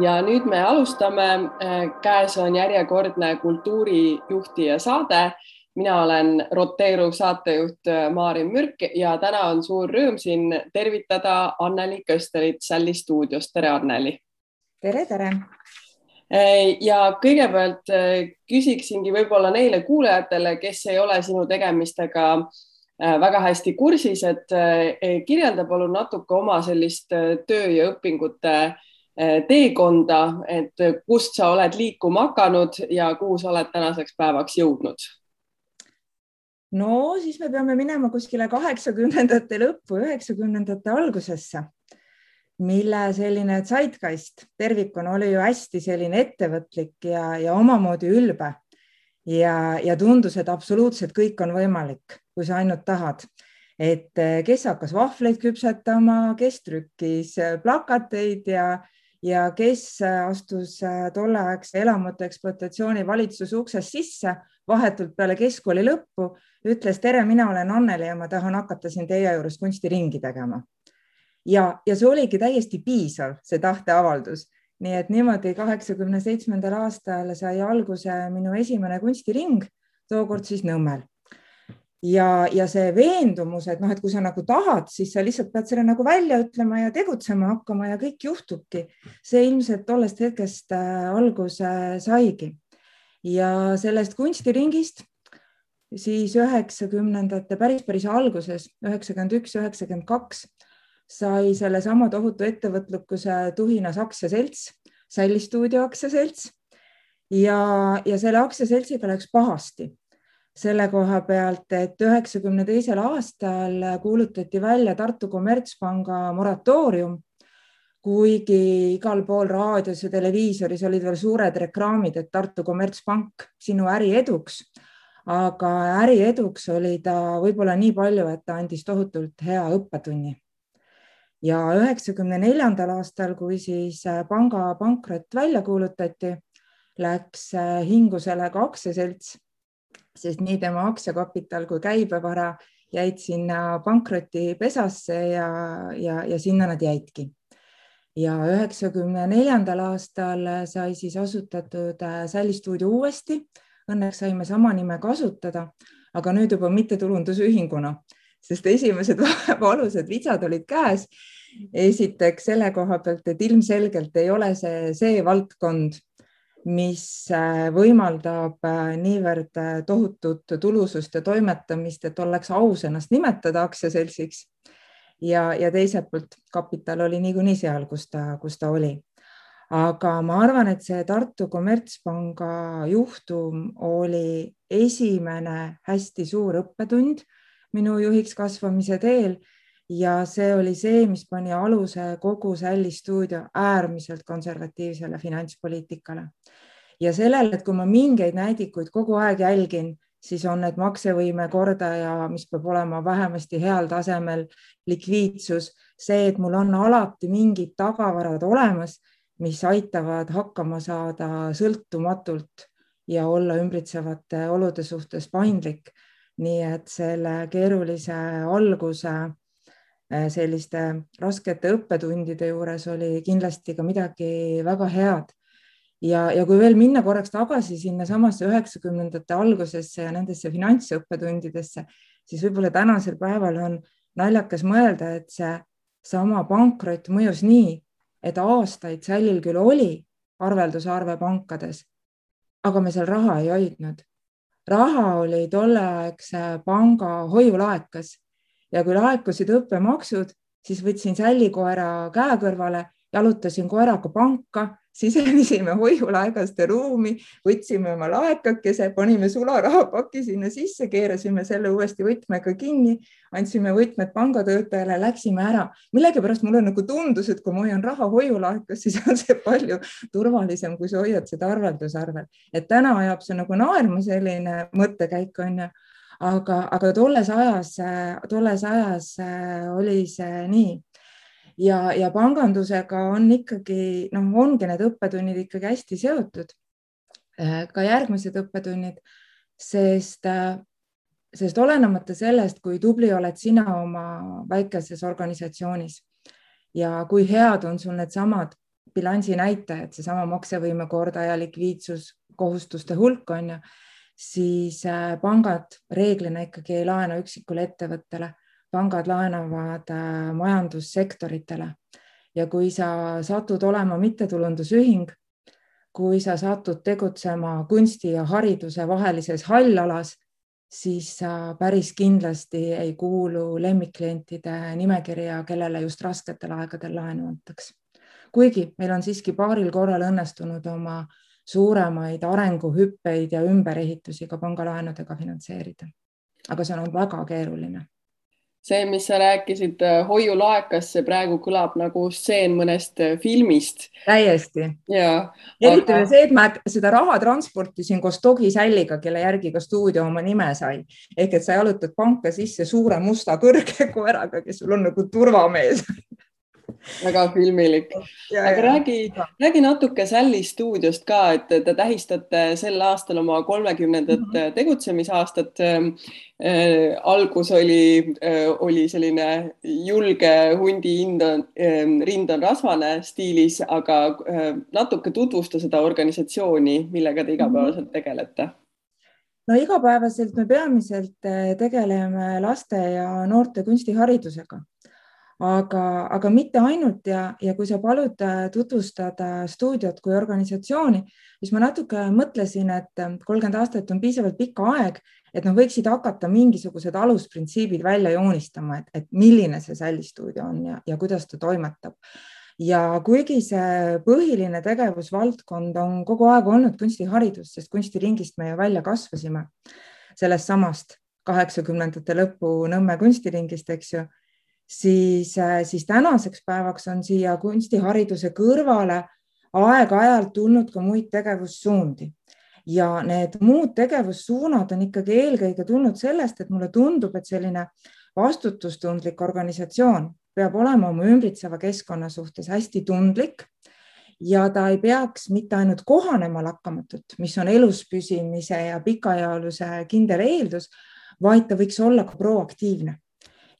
ja nüüd me alustame. käes on järjekordne kultuurijuhtija saade. mina olen roteeruv saatejuht Maarin Mürk ja täna on suur rõõm siin tervitada Anneli Kösterit Sälli stuudios. tere, Anneli. tere, tere ja kõigepealt küsiksingi võib-olla neile kuulajatele, kes ei ole sinu tegemistega väga hästi kursis, et kirjelda palun natuke oma sellist töö ja õpingute teekonda, et kust sa oled liikuma hakanud ja kuhu sa oled tänaseks päevaks jõudnud? no siis me peame minema kuskile kaheksakümnendate lõppu, üheksakümnendate algusesse mille selline zeitgeist tervikuna oli ju hästi selline ettevõtlik ja, ja omamoodi ülbe. ja, ja tundus, et absoluutselt kõik on võimalik, kui sa ainult tahad. et kes hakkas vahvleid küpsetama, kes trükkis plakateid ja, ja kes astus tolleaegse elamute ekspluatatsiooni valitsuse uksest sisse vahetult peale keskkooli lõppu, ütles tere, mina olen Anneli ja ma tahan hakata siin teie juures kunstiringi tegema ja, ja see oligi täiesti piisav, see tahteavaldus. nii et niimoodi kaheksakümne seitsmendal aastal sai alguse minu esimene kunstiring, tookord siis Nõmmel. ja, ja see veendumus, et noh, et kui sa nagu tahad, siis sa lihtsalt pead selle nagu välja ütlema ja tegutsema hakkama ja kõik juhtubki. see ilmselt tollest hetkest äh, alguse saigi. ja sellest kunstiringist siis üheksakümnendate päris, päris alguses, üheksakümmend üks, üheksakümmend kaks sai sellesama tohutu ettevõtlikkuse tuhinas aktsiaselts, Sälli stuudio aktsiaselts. Ja, ja selle aktsiaseltsiga läks pahasti. Selle koha pealt, et üheksakümne teisel aastal kuulutati välja Tartu Kommertspanga moratoorium, kuigi igal pool raadios ja televiisoris olid veel suured reklaamid, et Tartu Kommertspank sinu äri eduks. aga äri eduks oli ta võib-olla nii palju, et ta andis tohutult hea õppetunni ja üheksakümne neljandal aastal, kui siis äh, panga pankrot välja kuulutati, läks äh, hingusele ka aktsiaselts, sest nii tema aktsiakapital kui käibevara jäid sinna pankrotipesasse ja, ja, ja sinna nad jäidki. ja üheksakümne neljandal aastal sai siis asutatud äh, Sälistuudio uuesti. Õnneks saime sama nime kasutada, aga nüüd juba mittetulundusühinguna sest esimesed valusad vitsad olid käes. esiteks selle koha pealt, et ilmselgelt ei ole see see valdkond, mis äh, võimaldab äh, niivõrd äh, tohutut tulusust ja toimetamist, et oleks aus ennast nimetada aktsiaseltsiks. ja, ja teiselt poolt kapital oli niikuinii seal, kus ta, kus ta oli aga ma arvan, et see Tartu Kommertspanga juhtum oli esimene hästi suur õppetund minu juhiks kasvamise teel. Ja see oli see, mis pani aluse kogu Sälli stuudio äärmiselt konservatiivsele finantspoliitikale. Ja sellele, et kui ma mingeid näidikuid kogu aeg jälgin, siis on need maksevõime kordaja, mis peab olema vähemasti heal tasemel, likviidsus, see, et mul on alati mingid tagavarad olemas, mis aitavad hakkama saada sõltumatult ja olla ümbritsevate olude suhtes paindlik nii et selle keerulise alguse äh, selliste raskete õppetundide juures oli kindlasti ka midagi väga head. ja, ja kui veel minna korraks tagasi sinnasamasse üheksakümnendate algusesse ja nendesse finantsõppetundidesse, siis võib-olla tänasel päeval on naljakas mõelda, et see sama pankrot mõjus nii, et aastaid Sällil küll oli arveldusarve pankades, aga me seal raha ei hoidnud raha oli tolleaegse panga hoiulaekas. Ja kui laekusid õppemaksud, siis võtsin sällikoera käe kõrvale, jalutasin koeraga panka sisenesime hoiulaegaste ruumi, võtsime oma laekakese, panime sularahapaki sinna sisse, keerasime selle uuesti võtmega kinni, andsime võtmed pangatöötajale, läksime ära. millegipärast mulle nagu tundus, et kui ma hoian raha hoiulaekas, siis on see palju turvalisem, kui sa hoiad seda arveldusarvel. et täna ajab see nagu naerma selline mõttekäik onju aga, aga tolles ajas, tolles ajas oli see nii ja, ja pangandusega on ikkagi noh, ongi need õppetunnid ikkagi hästi seotud. ka järgmised õppetunnid, sest, sest olenemata sellest, kui tubli oled sina oma väikeses organisatsioonis ja kui head on sul needsamad bilansi näitajad, seesama maksevõime kordaja, likviidsus, kohustuste hulk on ju, siis äh, pangad reeglina ikkagi ei laena üksikule ettevõttele, pangad laenavad äh, majandussektoritele. Ja kui sa satud olema mittetulundusühing, kui sa satud tegutsema kunsti ja hariduse vahelises hallalas, siis sa päris kindlasti ei kuulu lemmikklientide nimekirja, kellele just rasketel aegadel laenu antakse kuigi meil on siiski paaril korral õnnestunud oma suuremaid arenguhüppeid ja ümberehitusi ka pangalaenudega finantseerida. aga see on väga keeruline see, mis sa rääkisid äh, hoiulaekas, see praegu kõlab nagu stseen mõnest äh, filmist. täiesti. eriti aga... see, et ma seda raha transportisin koos Togi Sälliga, kelle järgi ka stuudio oma nime sai. ehk et sa jalutad panka sisse suure musta kõrge koeraga, kes sul on nagu turvamees väga filmilik. aga räägi, räägi natuke Sälli stuudiost ka, et te tähistate sel aastal oma kolmekümnendat mm -hmm. tegutsemisaastat äh,. algus oli äh,, oli selline julge hundi hind on äh,, rind on rasvane stiilis, aga äh, natuke tutvusta seda organisatsiooni, millega te igapäevaselt tegelete no igapäevaselt me peamiselt tegeleme laste ja noorte kunstiharidusega aga, aga mitte ainult ja, ja kui sa palud äh, tutvustada stuudiot kui organisatsiooni, siis ma natuke mõtlesin, et äh, kolmkümmend aastat on piisavalt pikk aeg, et noh, võiksid hakata mingisugused alusprintsiibid välja joonistama, et, et milline see sällistuudio on ja, ja kuidas ta toimetab. ja kuigi see põhiline tegevusvaldkond on kogu aeg olnud kunstiharidus, sest kunstiringist me ju välja kasvasime sellest samast kaheksakümnendate lõpu Nõmme kunstiringist, eks ju siis, äh, siis tänaseks päevaks on siia kunstihariduse kõrvale aeg-ajalt tulnud ka muid tegevussuundi. Ja need muud tegevussuunad on ikkagi eelkõige tulnud sellest, et mulle tundub, et selline vastutustundlik organisatsioon peab olema oma ümbritseva keskkonna suhtes hästi tundlik ja ta ei peaks mitte ainult kohanema lakkamatult, mis on elus püsimise ja pikaajalise kindel eeldus, vaid ta võiks olla ka proaktiivne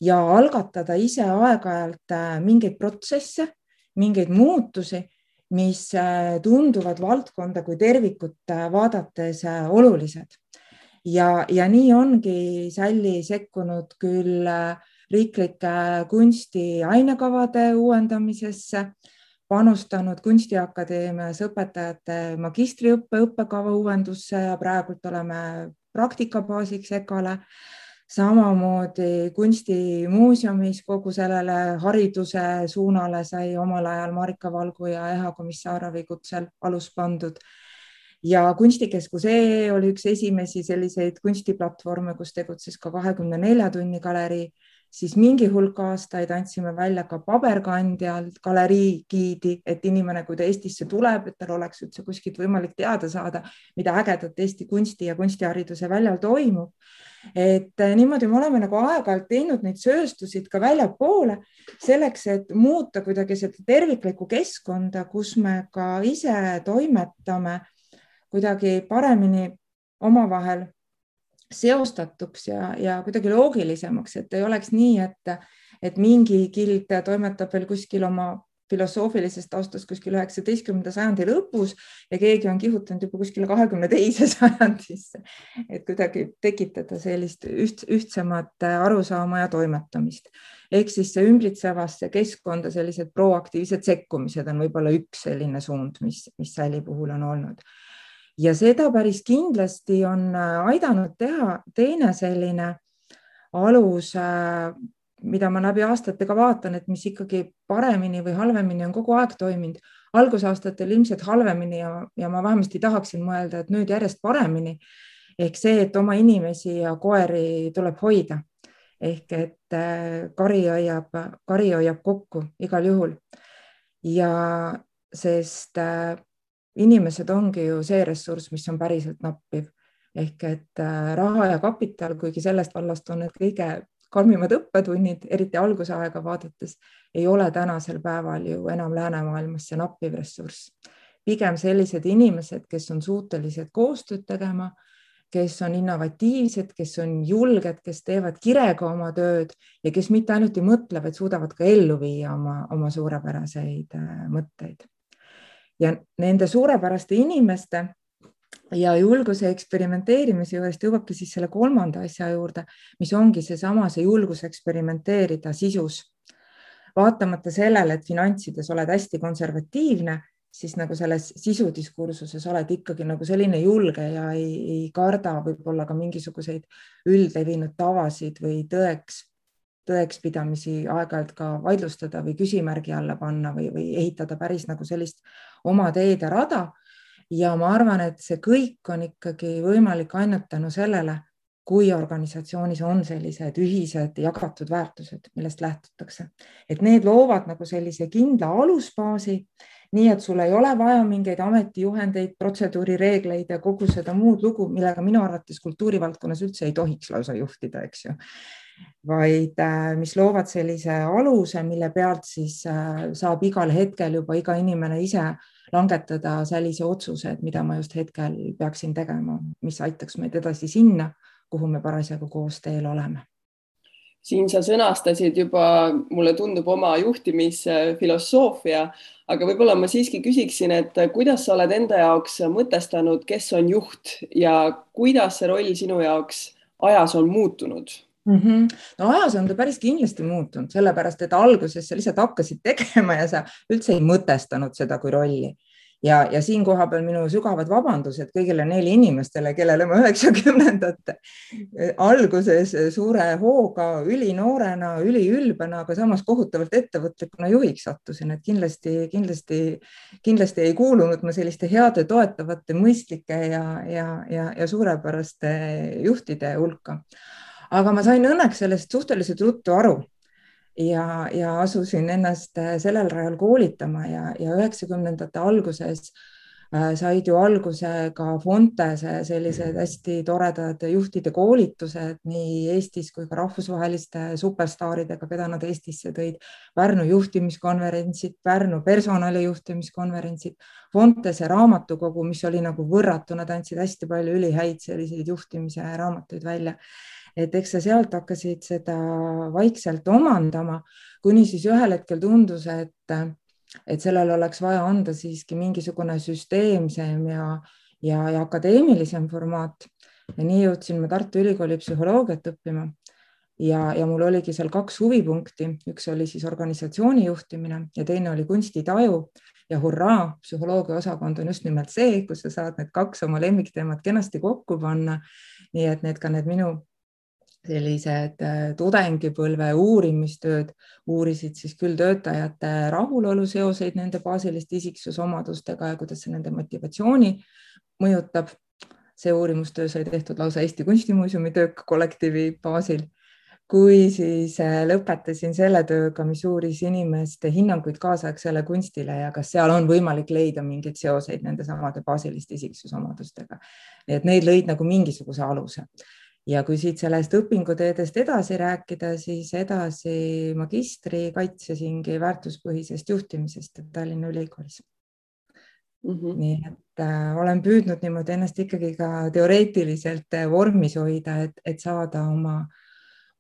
ja algatada ise aeg-ajalt äh, mingeid protsesse, mingeid muutusi, mis äh, tunduvad valdkonda kui tervikut äh, vaadates olulised. ja, ja nii ongi Sälli sekkunud küll riiklike kunsti ainekavade uuendamisesse, panustanud Kunstiakadeemias õpetajate magistriõppe õppekava uuendusse ja praegult oleme praktikabaasiks EKA-le samamoodi kunstimuuseumis kogu sellele hariduse suunale sai omal ajal Marika Valgu ja Eha Komissarovi kutsel alus pandud. ja Kunstikeskus E oli üks esimesi selliseid kunstiplatvorme, kus tegutses ka kahekümne nelja tunni galerii, siis mingi hulk aastaid andsime välja ka paberkandjal galerii giidi, et inimene, kui ta Eestisse tuleb, et tal oleks üldse kuskilt võimalik teada saada, mida ägedat Eesti kunsti ja kunstihariduse väljal toimub et äh, niimoodi me oleme nagu aeg-ajalt teinud neid sööstusid ka väljapoole selleks, et muuta kuidagi seda terviklikku keskkonda, kus me ka ise toimetame kuidagi paremini omavahel seostatuks ja, ja kuidagi loogilisemaks, et ei oleks nii, et, et mingi gild toimetab veel kuskil oma filosoofilisest taustast kuskil üheksateistkümnenda sajandi lõpus ja keegi on kihutanud juba kuskile kahekümne teise sajandisse, et kuidagi tekitada sellist üht, ühtsemat arusaama ja toimetamist. ehk siis see ümbritsevasse keskkonda sellised proaktiivsed sekkumised on võib-olla üks selline suund, mis, mis Säli puhul on olnud. ja seda päris kindlasti on aidanud teha teine selline alus mida ma läbi aastate ka vaatan, et mis ikkagi paremini või halvemini on kogu aeg toiminud. algusaastatel ilmselt halvemini ja, ja ma vähemasti tahaksin mõelda, et nüüd järjest paremini. ehk see, et oma inimesi ja koeri tuleb hoida. ehk et äh, kari hoiab, kari hoiab kokku igal juhul. ja sest äh, inimesed ongi ju see ressurss, mis on päriselt nappiv ehk et äh, raha ja kapital, kuigi sellest vallast on need kõige karmimad õppetunnid, eriti algusaega vaadates, ei ole tänasel päeval ju enam läänemaailmas see nappiv ressurss. pigem sellised inimesed, kes on suutelised koostööd tegema, kes on innovatiivsed, kes on julged, kes teevad kirega oma tööd ja kes mitte ainult ei mõtle, vaid suudavad ka ellu viia oma, oma suurepäraseid äh, mõtteid. ja nende suurepäraste inimeste ja julguse eksperimenteerimise juurest jõuabki siis selle kolmanda asja juurde, mis ongi seesama, see julgus eksperimenteerida sisus. vaatamata sellele, et finantsides oled hästi konservatiivne siis nagu selles sisudiskursuses oled ikkagi nagu selline julge ja ei, ei karda võib-olla ka mingisuguseid üldlevinud tavasid või tõeks, tõekspidamisi aeg-ajalt ka vaidlustada või küsimärgi alla panna või, või ehitada päris nagu sellist oma teed ja rada. Ja ma arvan, et see kõik on ikkagi võimalik ainult tänu sellele, kui organisatsioonis on sellised ühised jagatud väärtused, millest lähtutakse, et need loovad nagu sellise kindla alusbaasi nii et sul ei ole vaja mingeid ametijuhendeid, protseduurireegleid ja kogu seda muud lugu, millega minu arvates kultuurivaldkonnas üldse ei tohiks lausa juhtida, eks ju. Vaid äh, mis loovad sellise aluse, mille pealt siis äh, saab igal hetkel juba iga inimene ise langetada sellise otsuse, et mida ma just hetkel peaksin tegema, mis aitaks meid edasi sinna, kuhu me parasjagu koos teel oleme siin sa sõnastasid juba, mulle tundub, oma juhtimisfilosoofia, aga võib-olla ma siiski küsiksin, et kuidas sa oled enda jaoks mõtestanud, kes on juht ja kuidas see roll sinu jaoks ajas on muutunud? Mm -hmm. no ajas on ta päris kindlasti muutunud, sellepärast et alguses sa lihtsalt hakkasid tegema ja sa üldse ei mõtestanud seda kui rolli ja, ja siin koha peal minu sügavad vabandused kõigile neile inimestele, kellele ma üheksakümnendate alguses suure hooga, ülinoorena, üliülbena, aga samas kohutavalt ettevõtlikuna juhiks sattusin, et kindlasti, kindlasti, kindlasti ei kuulunud ma selliste heade, toetavate, mõistlike ja, ja, ja, ja suurepäraste juhtide hulka. Aga ma sain õnneks sellest suhteliselt ruttu aru ja, ja asusin ennast äh, sellel rajal koolitama ja, ja üheksakümnendate alguses äh, said ju alguse ka Fontese sellised hästi toredad juhtide koolitused nii Eestis kui ka rahvusvaheliste superstaaridega, keda nad Eestisse tõid. Pärnu juhtimiskonverentsid, Pärnu personalijuhtimiskonverentsid, Fontese raamatukogu, mis oli nagu võrratu, nad andsid hästi palju ülihäid selliseid juhtimise raamatuid välja et eks sa sealt hakkasid seda vaikselt omandama, kuni siis ühel hetkel tundus, et, et sellel oleks vaja anda siiski mingisugune süsteemsem ja, ja, ja akadeemilisem formaat. ja nii jõudsin ma Tartu Ülikooli psühholoogiat õppima ja, ja mul oligi seal kaks huvipunkti, üks oli siis organisatsiooni juhtimine ja teine oli kunstitaju ja hurraa, psühholoogia osakond on just nimelt see, kus sa saad need kaks oma lemmikteemat kenasti kokku panna. nii et need ka need minu sellised äh, tudengipõlve uurimistööd uurisid siis küll töötajate rahulolu seoseid nende baasiliste isiksusomadustega ja kuidas see nende motivatsiooni mõjutab. see uurimustöö sai tehtud lausa Eesti Kunstimuuseumi töökollektiivi baasil. kui siis äh, lõpetasin selle tööga, mis uuris inimeste hinnanguid kaasaegsele kunstile ja kas seal on võimalik leida mingeid seoseid nende samade baasiliste isiksusomadustega. et need lõid nagu mingisuguse aluse ja kui siit sellest õpinguteedest edasi rääkida, siis edasi magistri kaitsesingi väärtuspõhisest juhtimisest Tallinna Ülikoolis mm. -hmm. nii et äh, olen püüdnud niimoodi ennast ikkagi ka teoreetiliselt äh, vormis hoida, et, et saada oma,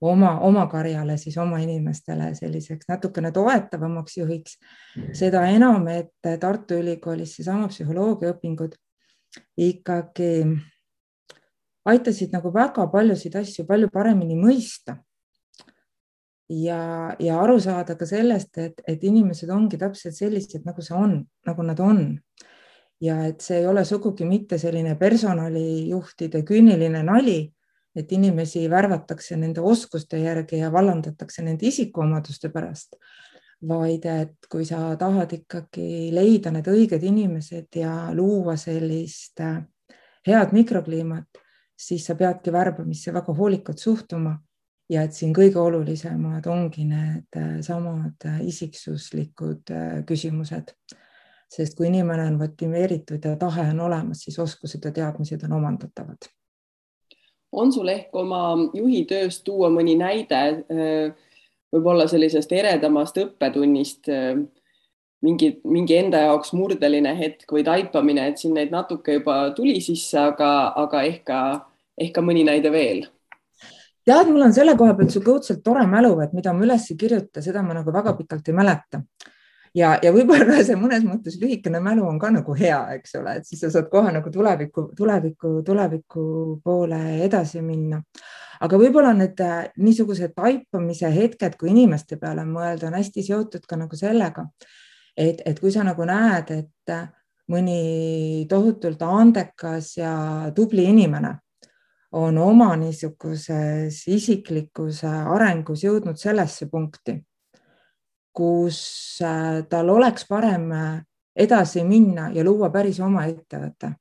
oma, oma karjale siis oma inimestele selliseks natukene toetavamaks juhiks. seda enam, et Tartu Ülikoolis seesama psühholoogiaõpingud ikkagi aitasid nagu väga paljusid asju palju paremini mõista. ja, ja aru saada ka sellest, et, et inimesed ongi täpselt sellised, nagu see on, nagu nad on. ja et see ei ole sugugi mitte selline personalijuhtide küüniline nali, et inimesi värvatakse nende oskuste järgi ja vallandatakse nende isikuomaduste pärast vaid et kui sa tahad ikkagi leida need õiged inimesed ja luua sellist äh, head mikrokliimat, siis sa peadki värbamisse väga hoolikalt suhtuma ja et siin kõige olulisemad ongi need äh, samad äh, isiksuslikud äh, küsimused. sest kui inimene on motiveeritud ja tahe on olemas, siis oskused ja teadmised on omandatavad. on sul ehk oma juhi tööst tuua mõni näide võib-olla sellisest eredamast õppetunnist, mingi, mingi enda jaoks murdeline hetk või taipamine, et siin neid natuke juba tuli sisse, aga, aga ehk ka, ehk ka mõni näide veel tead, mul on selle koha pealt sihuke õudselt tore mälu, et mida ma üles ei kirjuta, seda ma nagu väga pikalt ei mäleta. ja, ja võib-olla see mõnes mõttes lühikene mälu on ka nagu hea, eks ole, et siis sa saad kohe nagu tuleviku, tuleviku, tuleviku poole edasi minna. aga võib-olla need äh, niisugused taipamise hetked, kui inimeste peale mõelda, on hästi seotud ka nagu sellega, et, et kui sa nagu näed, et mõni tohutult andekas ja tubli inimene on oma niisuguses isiklikkuse arengus jõudnud sellesse punkti, kus äh, tal oleks parem äh, edasi minna ja luua päris oma ettevõte.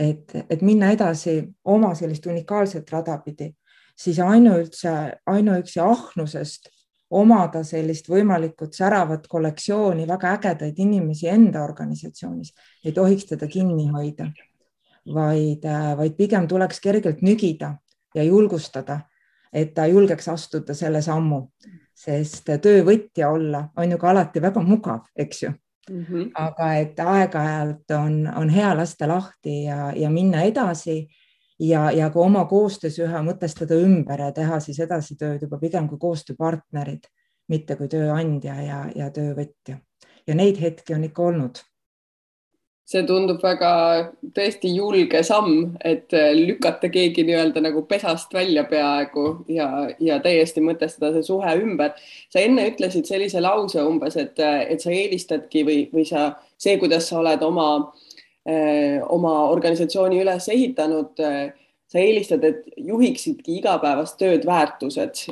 et, et minna edasi oma sellist unikaalset rada pidi, siis ainuüldse, ainuüksi ahnusest omada sellist võimalikult säravat kollektsiooni väga ägedaid inimesi enda organisatsioonis, ei tohiks teda kinni hoida vaid, äh, vaid pigem tuleks kergelt nügida ja julgustada, et ta julgeks astuda selle sammu, sest töövõtja olla on ju ka alati väga mugav, eks ju mm. -hmm. aga et aeg-ajalt on, on hea lasta lahti ja, ja minna edasi ja, ja ka oma koostöös mõtestada ümber ja teha siis edasi tööd juba pigem kui koostööpartnerid, mitte kui tööandja ja, ja töövõtja. ja neid hetki on ikka olnud see tundub väga tõesti julge samm, et äh, lükata keegi nii-öelda nagu pesast välja peaaegu ja, ja täiesti mõtestada see suhe ümber. sa enne ütlesid sellise lause umbes, et, äh, et sa eelistadki või, või sa, see, kuidas sa oled oma, äh, oma organisatsiooni üles ehitanud, sa eelistad, et juhiksidki igapäevast tööd väärtused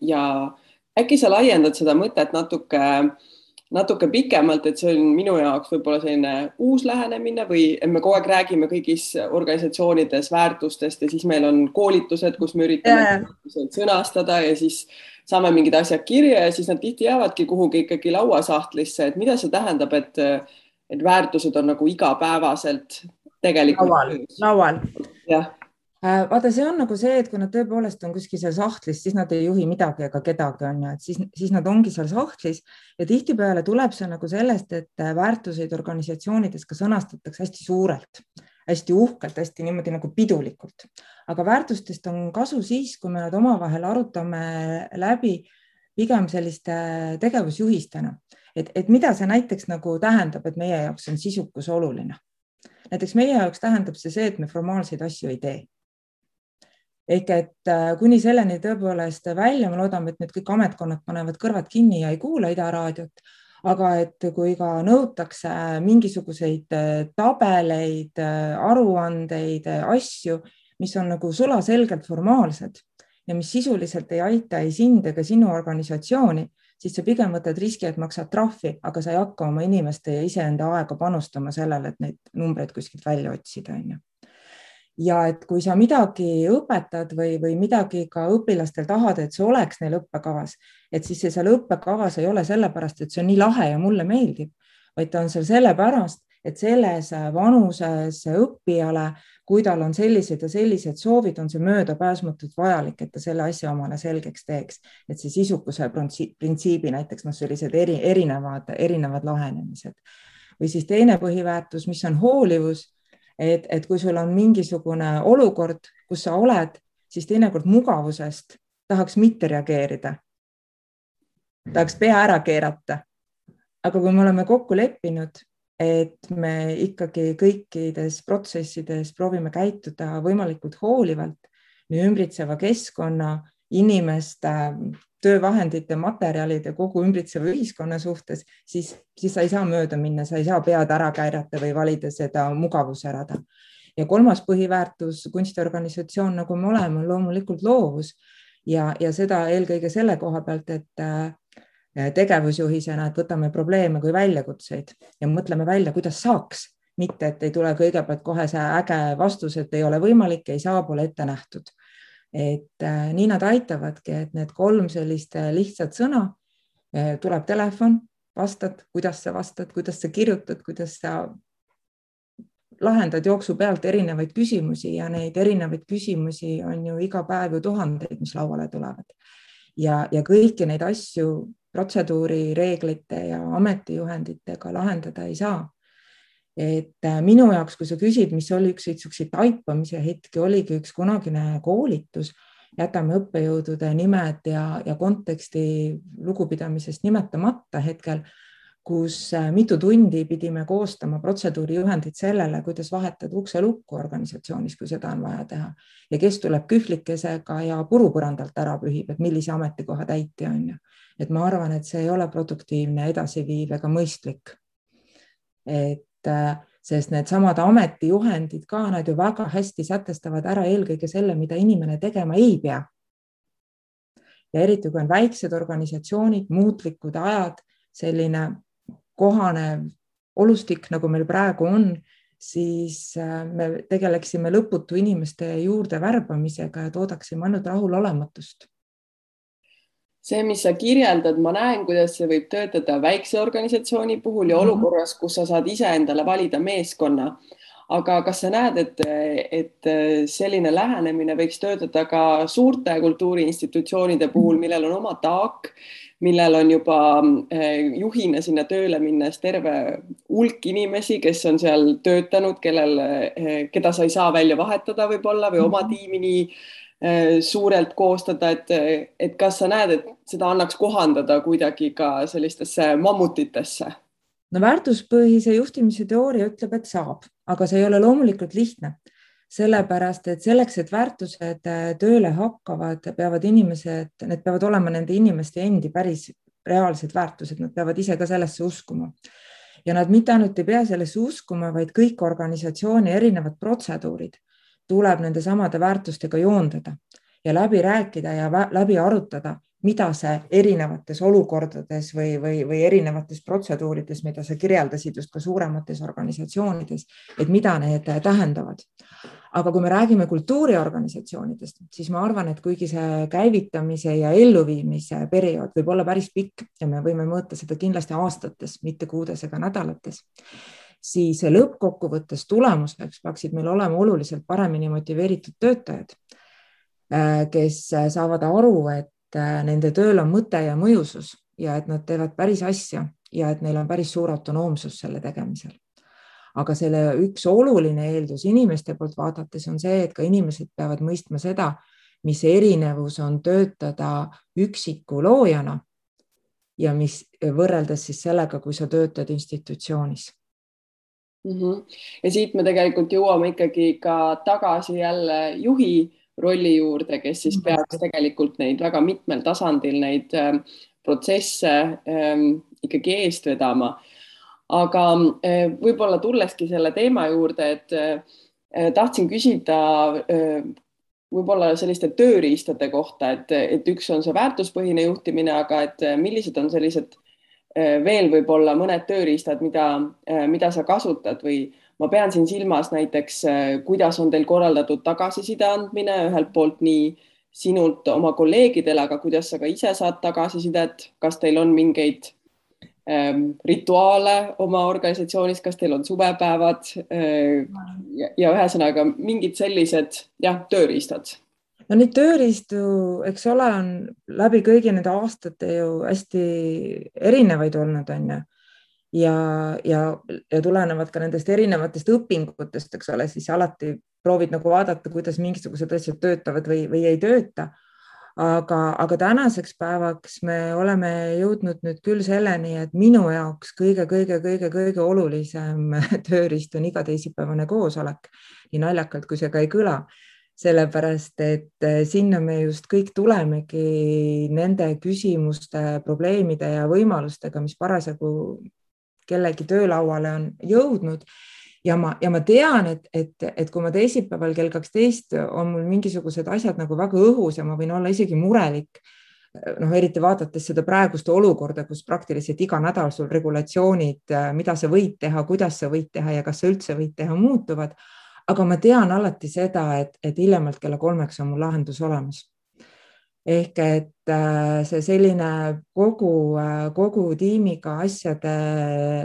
ja äkki sa laiendad seda mõtet natuke äh, natuke pikemalt, et see on minu jaoks võib-olla selline uus lähenemine või me kogu aeg räägime kõigis organisatsioonides väärtustest ja siis meil on koolitused, kus me üritame yeah. sõnastada ja siis saame mingid asjad kirja ja siis nad tihti jäävadki kuhugi ikkagi lauasahtlisse, et mida see tähendab, et, et väärtused on nagu igapäevaselt tegelikult laual, laual. jah Äh, vaata, see on nagu see, et kui nad tõepoolest on kuskil seal sahtlis, siis nad ei juhi midagi ega kedagi, on ju, et siis, siis nad ongi seal sahtlis ja tihtipeale tuleb see nagu sellest, et äh, väärtuseid organisatsioonides ka sõnastatakse hästi suurelt, hästi uhkelt, hästi niimoodi nagu pidulikult. aga väärtustest on kasu siis, kui me nad omavahel arutame läbi pigem selliste tegevusjuhistena, et, et mida see näiteks nagu tähendab, et meie jaoks on sisukus oluline. näiteks meie jaoks tähendab see see, et me formaalseid asju ei tee ehk et äh, kuni selleni tõepoolest välja, me loodame, et nüüd kõik ametkonnad panevad kõrvad kinni ja ei kuula Ida raadiot, aga et kui ka nõutakse mingisuguseid äh, tabeleid, äh, aruandeid, asju, mis on nagu sulaselgelt formaalsed ja mis sisuliselt ei aita ei sind ega sinu organisatsiooni, siis sa pigem võtad riski, et maksad trahvi, aga sa ei hakka oma inimeste ja iseenda aega panustama sellele, et neid numbreid kuskilt välja otsida, onju ja et kui sa midagi õpetad või, või midagi ka õpilastel tahad, et see oleks neil õppekavas, et siis see seal õppekavas ei ole sellepärast, et see on nii lahe ja mulle meeldib, vaid ta on seal sellepärast, et selles vanuses õppijale, kui tal on sellised ja sellised soovid, on see möödapääsmatult vajalik, et ta selle asja omale selgeks teeks, et see sisukuse printsiibi näiteks noh, sellised eri, erinevad, erinevad lahenemised või siis teine põhiväärtus, mis on hoolivus et, et kui sul on mingisugune olukord, kus sa oled, siis teinekord mugavusest tahaks mitte reageerida. tahaks pea ära keerata. aga kui me oleme kokku leppinud, et me ikkagi kõikides protsessides proovime käituda võimalikult hoolivalt nii ümbritseva keskkonna, inimeste, töövahendite, materjalide, kogu ümbritseva ühiskonna suhtes, siis, siis sa ei saa mööda minna, sa ei saa pead ära käärata või valida seda mugavusärada. ja kolmas põhiväärtus kunstiorganisatsioon, nagu me oleme, on loomulikult loovus ja, ja seda eelkõige selle koha pealt, et äh, tegevusjuhisena, et võtame probleeme kui väljakutseid ja mõtleme välja, kuidas saaks, mitte et ei tule kõigepealt kohe see äge vastus, et ei ole võimalik, ei saa, pole ette nähtud et äh, nii nad aitavadki, et need kolm sellist äh, lihtsat sõna, tuleb telefon, vastad, kuidas sa vastad, kuidas sa kirjutad, kuidas sa lahendad jooksu pealt erinevaid küsimusi ja neid erinevaid küsimusi on ju iga päev ju tuhandeid, mis lauale tulevad. ja, ja kõiki neid asju protseduurireeglite ja ametijuhenditega lahendada ei saa. et äh, minu jaoks, kui sa küsid, mis oli üks niisuguseid taipamise hetki, oligi üks kunagine koolitus, jätame õppejõudude nimed ja, ja konteksti lugupidamisest nimetamata hetkel kus äh, mitu tundi pidime koostama protseduurijuhendit sellele, kuidas vahetada ukse lukku organisatsioonis, kui seda on vaja teha ja kes tuleb kühvlikesega ja puru põrandalt ära pühib, et millise ametikoha täitja on ju. et ma arvan, et see ei ole produktiivne, edasiviiv ega mõistlik. et äh, sest needsamad ametijuhendid ka, nad ju väga hästi sätestavad ära eelkõige selle, mida inimene tegema ei pea. ja eriti, kui on väiksed organisatsioonid, muutlikud ajad, selline kohanev olustik, nagu meil praegu on, siis äh, me tegeleksime lõputu inimeste juurde värbamisega ja toodaksime ainult rahulolematust see, mis sa kirjeldad, ma näen, kuidas see võib töötada väikse organisatsiooni puhul ja mhm. olukorras, kus sa saad iseendale valida meeskonna. Aga kas sa näed, et, et selline lähenemine võiks töötada ka suurte kultuuriinstitutsioonide puhul, millel on oma taak millel on juba eh, juhina sinna tööle minnes terve hulk inimesi, kes on seal töötanud, kellel, eh, keda sa ei saa välja vahetada võib-olla või oma mhm. tiimi nii eh, suurelt koostada, et, et kas sa näed, et seda annaks kohandada kuidagi ka sellistesse mammutitesse? no väärtuspõhise juhtimise teooria ütleb, et saab, aga see ei ole loomulikult lihtne sellepärast et selleks, et väärtused äh, tööle hakkavad, peavad inimesed, need peavad olema nende inimeste endi päris reaalsed väärtused, nad peavad ise ka sellesse uskuma. ja nad mitte ainult ei pea sellesse uskuma, vaid kõik organisatsiooni erinevad protseduurid tuleb nende samade väärtustega joondada ja läbi rääkida ja läbi arutada, mida see erinevates olukordades või, või, või erinevates protseduurides, mida sa kirjeldasid just ka suuremates organisatsioonides, et mida need tähendavad. Aga kui me räägime kultuuriorganisatsioonidest, siis ma arvan, et kuigi see käivitamise ja elluviimise periood võib olla päris pikk ja me võime mõõta seda kindlasti aastates, mitte kuudes ega nädalates, siis lõppkokkuvõttes tulemuseks peaksid meil olema oluliselt paremini motiveeritud töötajad, kes saavad aru, et äh, nende tööl on mõte ja mõjusus ja et nad teevad päris asja ja et neil on päris suur autonoomsus selle tegemisel aga selle üks oluline eeldus inimeste poolt vaadates on see, et ka inimesed peavad mõistma seda, mis erinevus on töötada üksiku loojana ja mis võrreldes siis sellega, kui sa töötad institutsioonis mm. -hmm. ja siit me tegelikult jõuame ikkagi ka tagasi jälle juhi rolli juurde, kes siis mhm. peaks tegelikult neid väga mitmel tasandil neid äh, protsesse ähm, ikkagi eest vedama aga eh, võib-olla tulleski selle teema juurde, et eh, tahtsin küsida eh, võib-olla selliste tööriistade kohta, et, et üks on see väärtuspõhine juhtimine, aga et millised on sellised veel võib-olla mõned tööriistad, mida, mida sa kasutad või ma pean siin silmas näiteks, kuidas on teil korraldatud tagasiside andmine ühelt poolt nii sinult oma kolleegidele, aga kuidas sa ka ise saad tagasisidet, kas teil on mingeid ähm, rituaale oma organisatsioonis, kas teil on suvepäevad äh, ja, ja ühesõnaga mingid sellised jah, tööriistad? no neid tööriistu, eks ole, on läbi kõigi nende aastate ju hästi erinevaid olnud, on ju. Ja, ja, ja tulenevad ka nendest erinevatest õpingutest, eks ole, siis alati proovid nagu vaadata, kuidas mingisugused asjad töötavad või, või ei tööta. Aga, aga tänaseks päevaks me oleme jõudnud nüüd küll selleni, et minu jaoks kõige-kõige-kõige-kõige olulisem tööriist on iga teisipäevane koosolek, nii naljakalt kui see ka ei kõla. Sellepärast et eh, sinna me just kõik tulemegi nende küsimuste, probleemide ja võimalustega, mis parasjagu kellegi töölauale on jõudnud ja ma, ja ma tean, et, et, et kui ma teisipäeval kell kaksteist on mul mingisugused asjad nagu väga õhus ja ma võin olla isegi murelik, noh, eriti vaadates seda praegust olukorda, kus praktiliselt iga nädal sul regulatsioonid, mida sa võid teha, kuidas sa võid teha ja kas sa üldse võid teha, muutuvad. aga ma tean alati seda, et, et hiljemalt kella kolmeks on mul lahendus olemas ehk et äh, see selline kogu, äh, kogu tiimiga asjade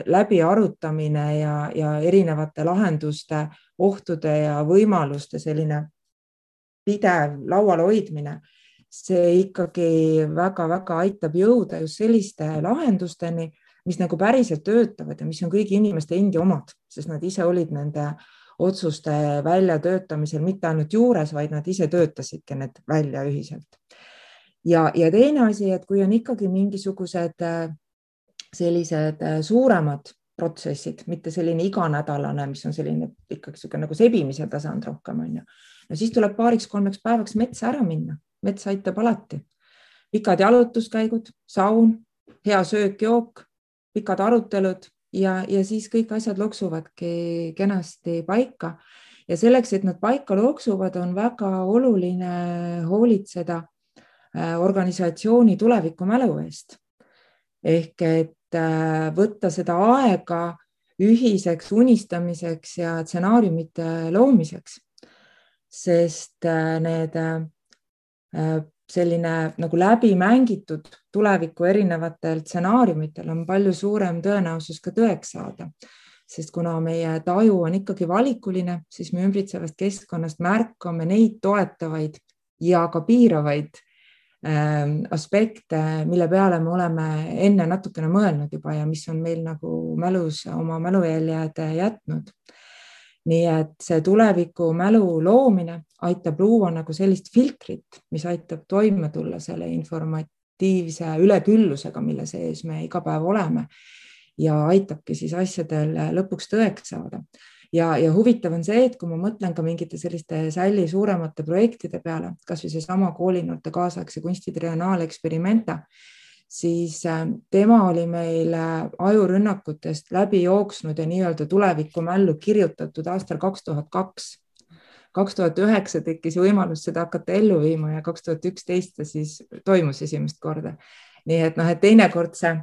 läbiarutamine ja, ja erinevate lahenduste, ohtude ja võimaluste selline pidev laual hoidmine, see ikkagi väga-väga aitab jõuda just selliste lahendusteni, mis nagu päriselt töötavad ja mis on kõigi inimeste endi omad, sest nad ise olid nende otsuste väljatöötamisel mitte ainult juures, vaid nad ise töötasidki need välja ühiselt. Ja, ja teine asi, et kui on ikkagi mingisugused äh, sellised äh, suuremad protsessid, mitte selline iganädalane, mis on selline ikkagi niisugune nagu sebimise tasand rohkem on ju. no siis tuleb paariks-kolmeks päevaks metsa ära minna, mets aitab alati. pikad jalutuskäigud, saun, hea söök-jook, pikad arutelud ja, ja siis kõik asjad loksuvadki kenasti paika. ja selleks, et nad paika loksuvad, on väga oluline hoolitseda organisatsiooni tulevikumälu eest. ehk et äh, võtta seda aega ühiseks unistamiseks ja stsenaariumite loomiseks. sest äh, need selline nagu läbimängitud tuleviku erinevatel stsenaariumitel on palju suurem tõenäosus ka tõeks saada. sest kuna meie taju on ikkagi valikuline, siis me ümbritsevast keskkonnast märkame neid toetavaid ja ka piiravaid aspekte, mille peale me oleme enne natukene mõelnud juba ja mis on meil nagu mälus oma mälujäljed jätnud nii et see tulevikumälu loomine aitab luua nagu sellist filtrit, mis aitab toime tulla selle informatiivse üleküllusega, mille sees me iga päev oleme ja aitabki siis asjadel lõpuks tõeks saada. Ja, ja huvitav on see, et kui ma mõtlen ka mingite selliste sälli suuremate projektide peale, kasvõi seesama koolinoorte kaasaegse kunsti triennale Experimenta siis äh, tema oli meil äh, ajurünnakutest läbi jooksnud ja nii-öelda tulevikumällu kirjutatud aastal kaks tuhat kaks. kaks tuhat üheksa tekkis võimalus seda hakata ellu viima ja kaks tuhat üksteist ta siis toimus esimest korda. nii et noh, et teinekord see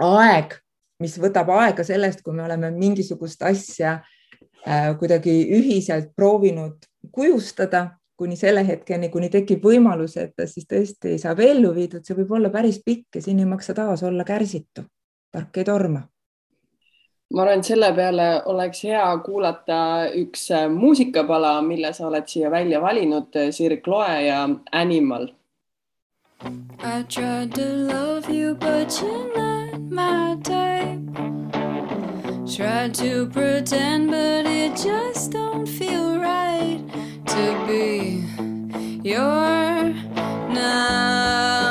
aeg, mis võtab aega sellest, kui me oleme mingisugust asja kuidagi ühiselt proovinud kujustada kuni selle hetkeni, kuni tekib võimalus, et ta siis tõesti saab ellu viidud, see võib olla päris pikk ja siin ei maksa taas olla kärsitu. tark ei torma. ma arvan, et selle peale oleks hea kuulata üks äh, muusikapala, mille sa oled siia välja valinud, äh, Sirk Loe ja Animal. I tried to love you, but you're not my type. Tried to pretend, but it just don't feel right. to be your number.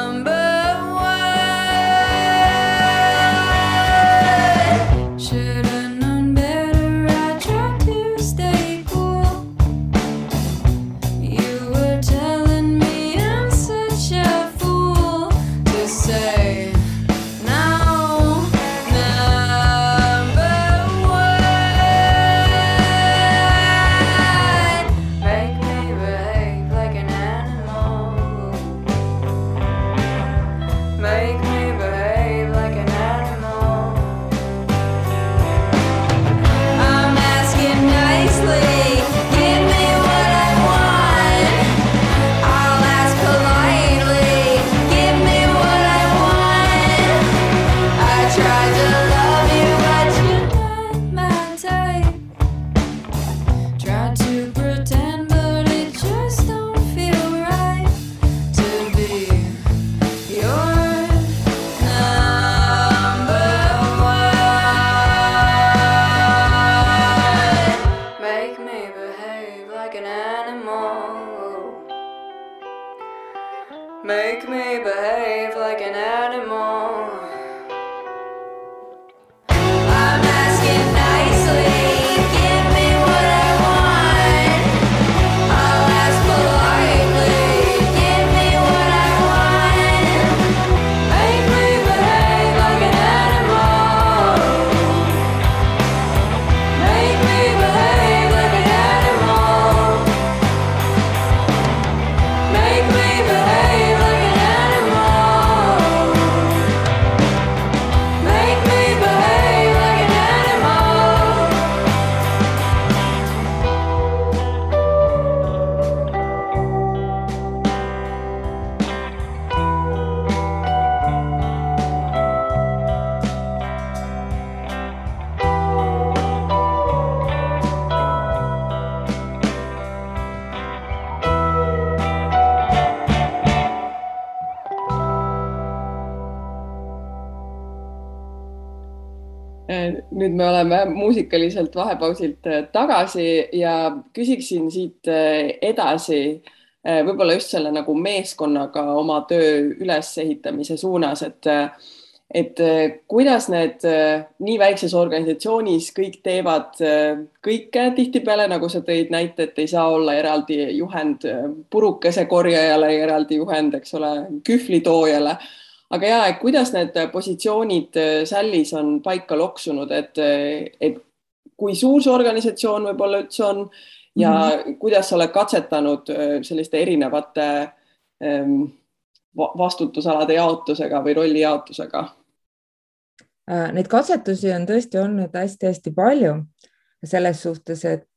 Nüüd me oleme muusikaliselt vahepausilt äh, tagasi ja küsiksin siit äh, edasi äh, võib-olla just selle nagu meeskonnaga oma töö ülesehitamise suunas, et et kuidas need nii väikses organisatsioonis kõik teevad kõike tihtipeale, nagu sa tõid näite, et ei saa olla eraldi juhend purukese korjajale, eraldi juhend, eks ole, kühvlitoojale aga ja, et kuidas need positsioonid äh, Sällis on paika loksunud, et, äh, et kui suur see organisatsioon võib-olla üldse on ja mm -hmm. kuidas sa oled katsetanud äh, selliste erinevate ähm, vastutusalade jaotusega või rolli jaotusega? Neid katsetusi on tõesti olnud hästi-hästi palju selles suhtes, et Äh,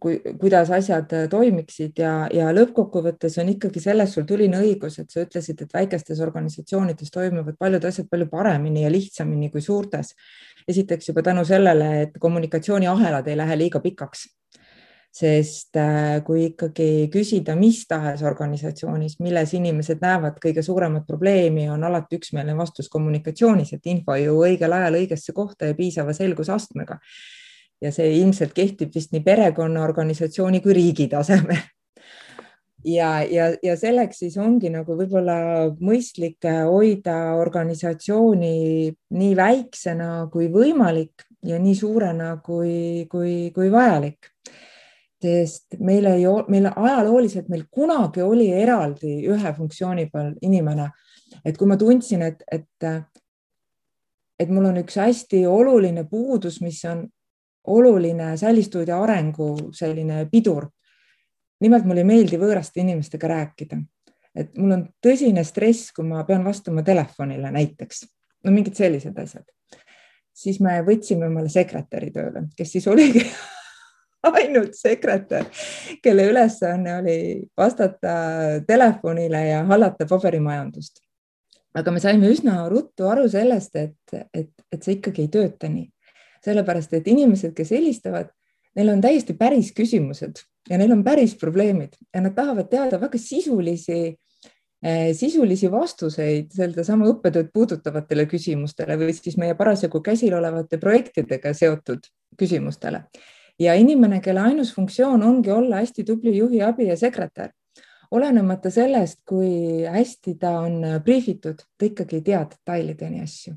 kui, kuidas asjad äh, toimiksid ja, ja lõppkokkuvõttes on ikkagi selles sul tuline õigus, et sa ütlesid, et väikestes organisatsioonides toimuvad paljud asjad palju paremini ja lihtsamini kui suurtes. esiteks juba tänu sellele, et kommunikatsiooniahelad ei lähe liiga pikaks. sest äh, kui ikkagi küsida mis tahes organisatsioonis, milles inimesed näevad kõige suuremat probleemi, on alati üksmeelne vastus kommunikatsioonis, et info ju õigel ajal õigesse kohta ja piisava selgusastmega ja see ilmselt kehtib vist nii perekonna, organisatsiooni kui riigi tasemel. ja, ja, ja selleks siis ongi nagu võib-olla mõistlik hoida organisatsiooni nii väiksena kui võimalik ja nii suurena kui, kui, kui vajalik sest meil ei, meil ajalooliselt meil kunagi oli eraldi ühe funktsiooni peal inimene, et kui ma tundsin, et, et, et mul on üks hästi oluline puudus, mis on oluline sälistuudio arengu selline pidur. nimelt mulle ei meeldi võõraste inimestega rääkida, et mul on tõsine stress, kui ma pean vastama telefonile näiteks, no mingid sellised asjad. siis me võtsime omale sekretäri tööle, kes siis oligi ainult sekretär, kelle ülesanne oli vastata telefonile ja hallata paberimajandust. aga me saime üsna ruttu aru sellest, et, et, et see ikkagi ei tööta nii sellepärast et inimesed, kes helistavad, neil on täiesti päris küsimused ja neil on päris probleemid ja nad tahavad teada väga sisulisi eh, sisulisi vastuseid sedasama õppetööd puudutavatele küsimustele või siis meie parasjagu käsil olevate projektidega seotud küsimustele. ja inimene, kelle ainus funktsioon ongi olla hästi tubli juhi abi ja sekretär, olenemata sellest, kui hästi ta on briifitud, ta ikkagi ei tea detailideni asju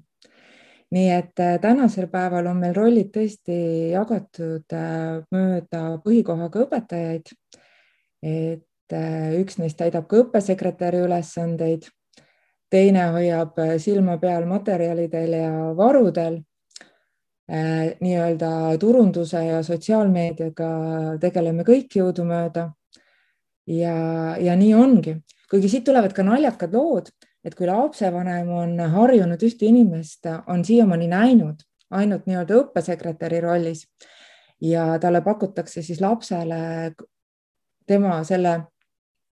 nii et äh, tänasel päeval on meil rollid tõesti jagatud äh, mööda põhikohaga õpetajaid. et äh, üks neist täidab ka õppesekretäri ülesandeid, teine hoiab silma peal materjalidel ja varudel. nii-öelda turunduse ja sotsiaalmeediaga tegeleme kõik jõudumööda. ja, ja nii ongi, kuigi siit tulevad ka naljakad lood et kui lapsevanem on harjunud ühte inimest, on siiamaani näinud ainult nii-öelda õppesekretäri rollis ja talle pakutakse siis lapsele tema selle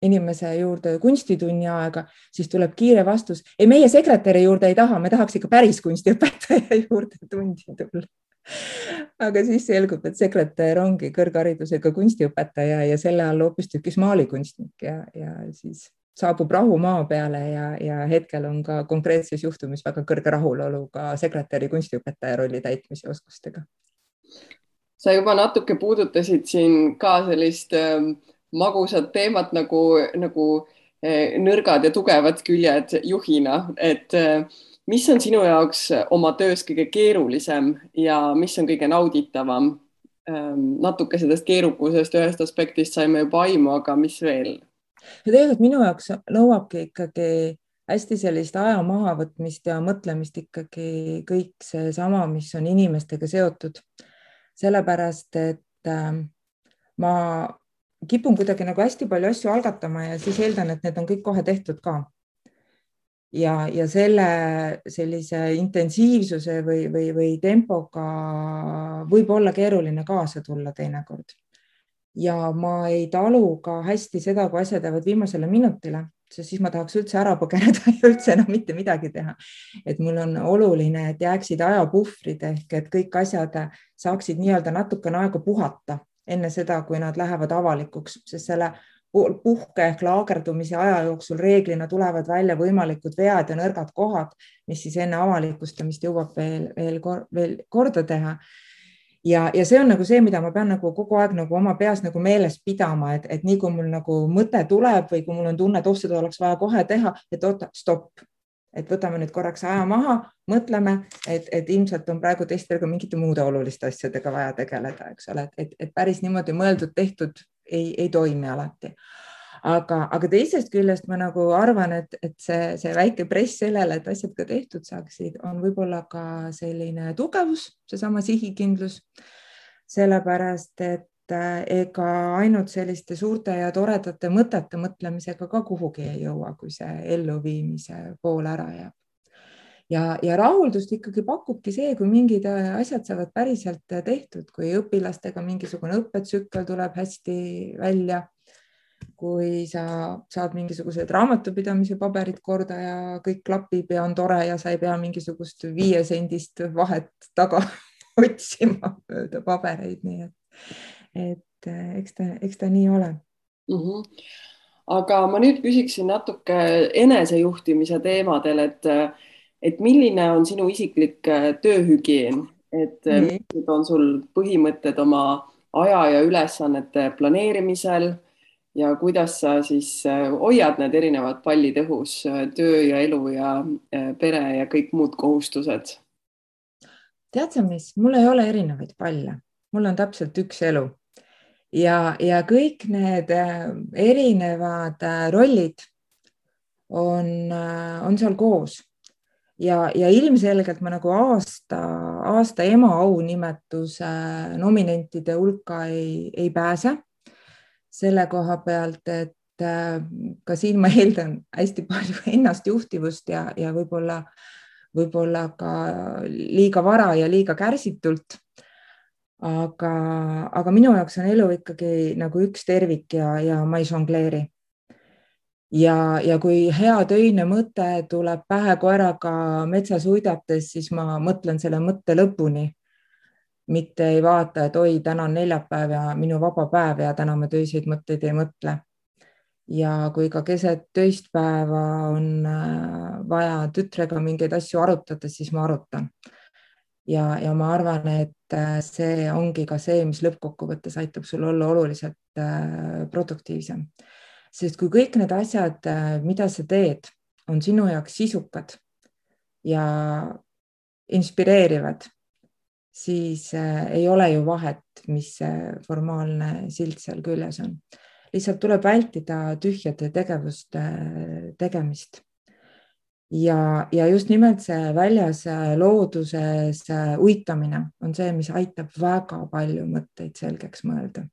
inimese juurde kunstitunni aega, siis tuleb kiire vastus. ei, meie sekretäri juurde ei taha, me tahaks ikka päris kunstiõpetaja juurde tundi tulla. aga siis selgub, et sekretär ongi kõrgharidusega kunstiõpetaja ja selle all hoopistükkis maalikunstnik ja, ja siis saabub rahu maa peale ja, ja hetkel on ka konkreetses juhtumis väga kõrge rahulolu ka sekretäri kunstiõpetaja rolli täitmise oskustega. sa juba natuke puudutasid siin ka sellist äh, magusat teemat nagu, nagu äh, nõrgad ja tugevad küljed juhina, et äh, mis on sinu jaoks oma töös kõige keerulisem ja mis on kõige nauditavam? Ähm, natuke sellest keerukusest ühest aspektist saime juba aimu, aga mis veel? Ja tegelikult minu jaoks nõuabki ikkagi hästi sellist aja mahavõtmist ja mõtlemist ikkagi kõik seesama, mis on inimestega seotud. sellepärast, et äh, ma kipun kuidagi nagu hästi palju asju algatama ja siis eeldan, et need on kõik kohe tehtud ka. ja, ja selle sellise intensiivsuse või, või, või tempoga võib olla keeruline kaasa tulla teinekord ja ma ei talu ka hästi seda, kui asjad jäävad viimasele minutile, sest siis ma tahaks üldse ära põgeneda ja üldse enam mitte midagi teha. et mul on oluline, et jääksid ajapuhvrid ehk et kõik asjad saaksid nii-öelda natukene aega puhata enne seda, kui nad lähevad avalikuks, sest selle puhke ehk laagerdumise aja jooksul reeglina tulevad välja võimalikud vead ja nõrgad kohad, mis siis enne avalikustamist jõuab veel, veel, veel korda teha ja, ja see on nagu see, mida ma pean nagu kogu aeg nagu oma peas nagu meeles pidama, et, et nii kui mul nagu mõte tuleb või kui mul on tunne, et oh, seda oleks vaja kohe teha, et oota, stopp, et võtame nüüd korraks aja maha, mõtleme, et, et ilmselt on praegu teistel ka mingite muude oluliste asjadega vaja tegeleda, eks ole, et, et päris niimoodi mõeldud-tehtud ei, ei toimi alati aga, aga teisest küljest ma nagu arvan, et, et see, see väike press sellele, et asjad ka tehtud saaksid, on võib-olla ka selline tugevus, seesama sihikindlus. sellepärast, et et ega ainult selliste suurte ja toredate mõtete mõtlemisega ka kuhugi ei jõua, kui see elluviimise pool ära jääb. ja, ja rahuldust ikkagi pakubki see, kui mingid asjad saavad päriselt tehtud, kui õpilastega mingisugune õppetsükkel tuleb hästi välja kui sa saad mingisugused raamatupidamise paberid korda ja kõik klapib ja on tore ja sa ei pea mingisugust viiesendist vahet taga otsima mööda pabereid, nii et et eh, eks ta, eks ta nii ole mm. -hmm. aga ma nüüd küsiksin natuke enesejuhtimise teemadel, et, et milline on sinu isiklik eh, tööhügieen, et eh, millised on sul põhimõtted oma aja ja ülesannete planeerimisel ja kuidas sa siis hoiad need erinevad pallid õhus, töö ja elu ja pere ja kõik muud kohustused? tead sa, mis, mul ei ole erinevaid palle, mul on täpselt üks elu ja, ja kõik need äh, erinevad äh, rollid on, äh, on seal koos ja, ja ilmselgelt ma nagu aasta, aasta ema aunimetuse nominentide hulka ei, ei pääse. Selle koha pealt, et ka siin ma eeldan hästi palju ennastjuhtivust ja, ja võib-olla, võib-olla ka liiga vara ja liiga kärsitult aga, aga minu jaoks on elu ikkagi nagu üks tervik ja, ja ma ei žongleeri. ja, ja kui hea töine mõte tuleb pähe koeraga metsas uidates, siis ma mõtlen selle mõtte lõpuni. Mitte ei vaata, et oi, täna on neljapäev ja minu vaba päev ja täna ma töiseid mõtteid ei mõtle. ja kui ka keset töist päeva on äh, vaja tütrega mingeid asju arutada, siis ma arutan ja, ja ma arvan, et äh, see ongi ka see, mis lõppkokkuvõttes aitab sul olla oluliselt äh, produktiivsem. sest kui kõik need asjad, mida sa teed, on sinu jaoks sisukad ja inspireerivad, siis ei ole ju vahet, mis see formaalne silt seal küljes on. lihtsalt tuleb vältida tühjade tegevuste tegemist ja, ja just nimelt see väljas äh, looduses äh, uitamine on see, mis aitab väga palju mõtteid selgeks mõelda.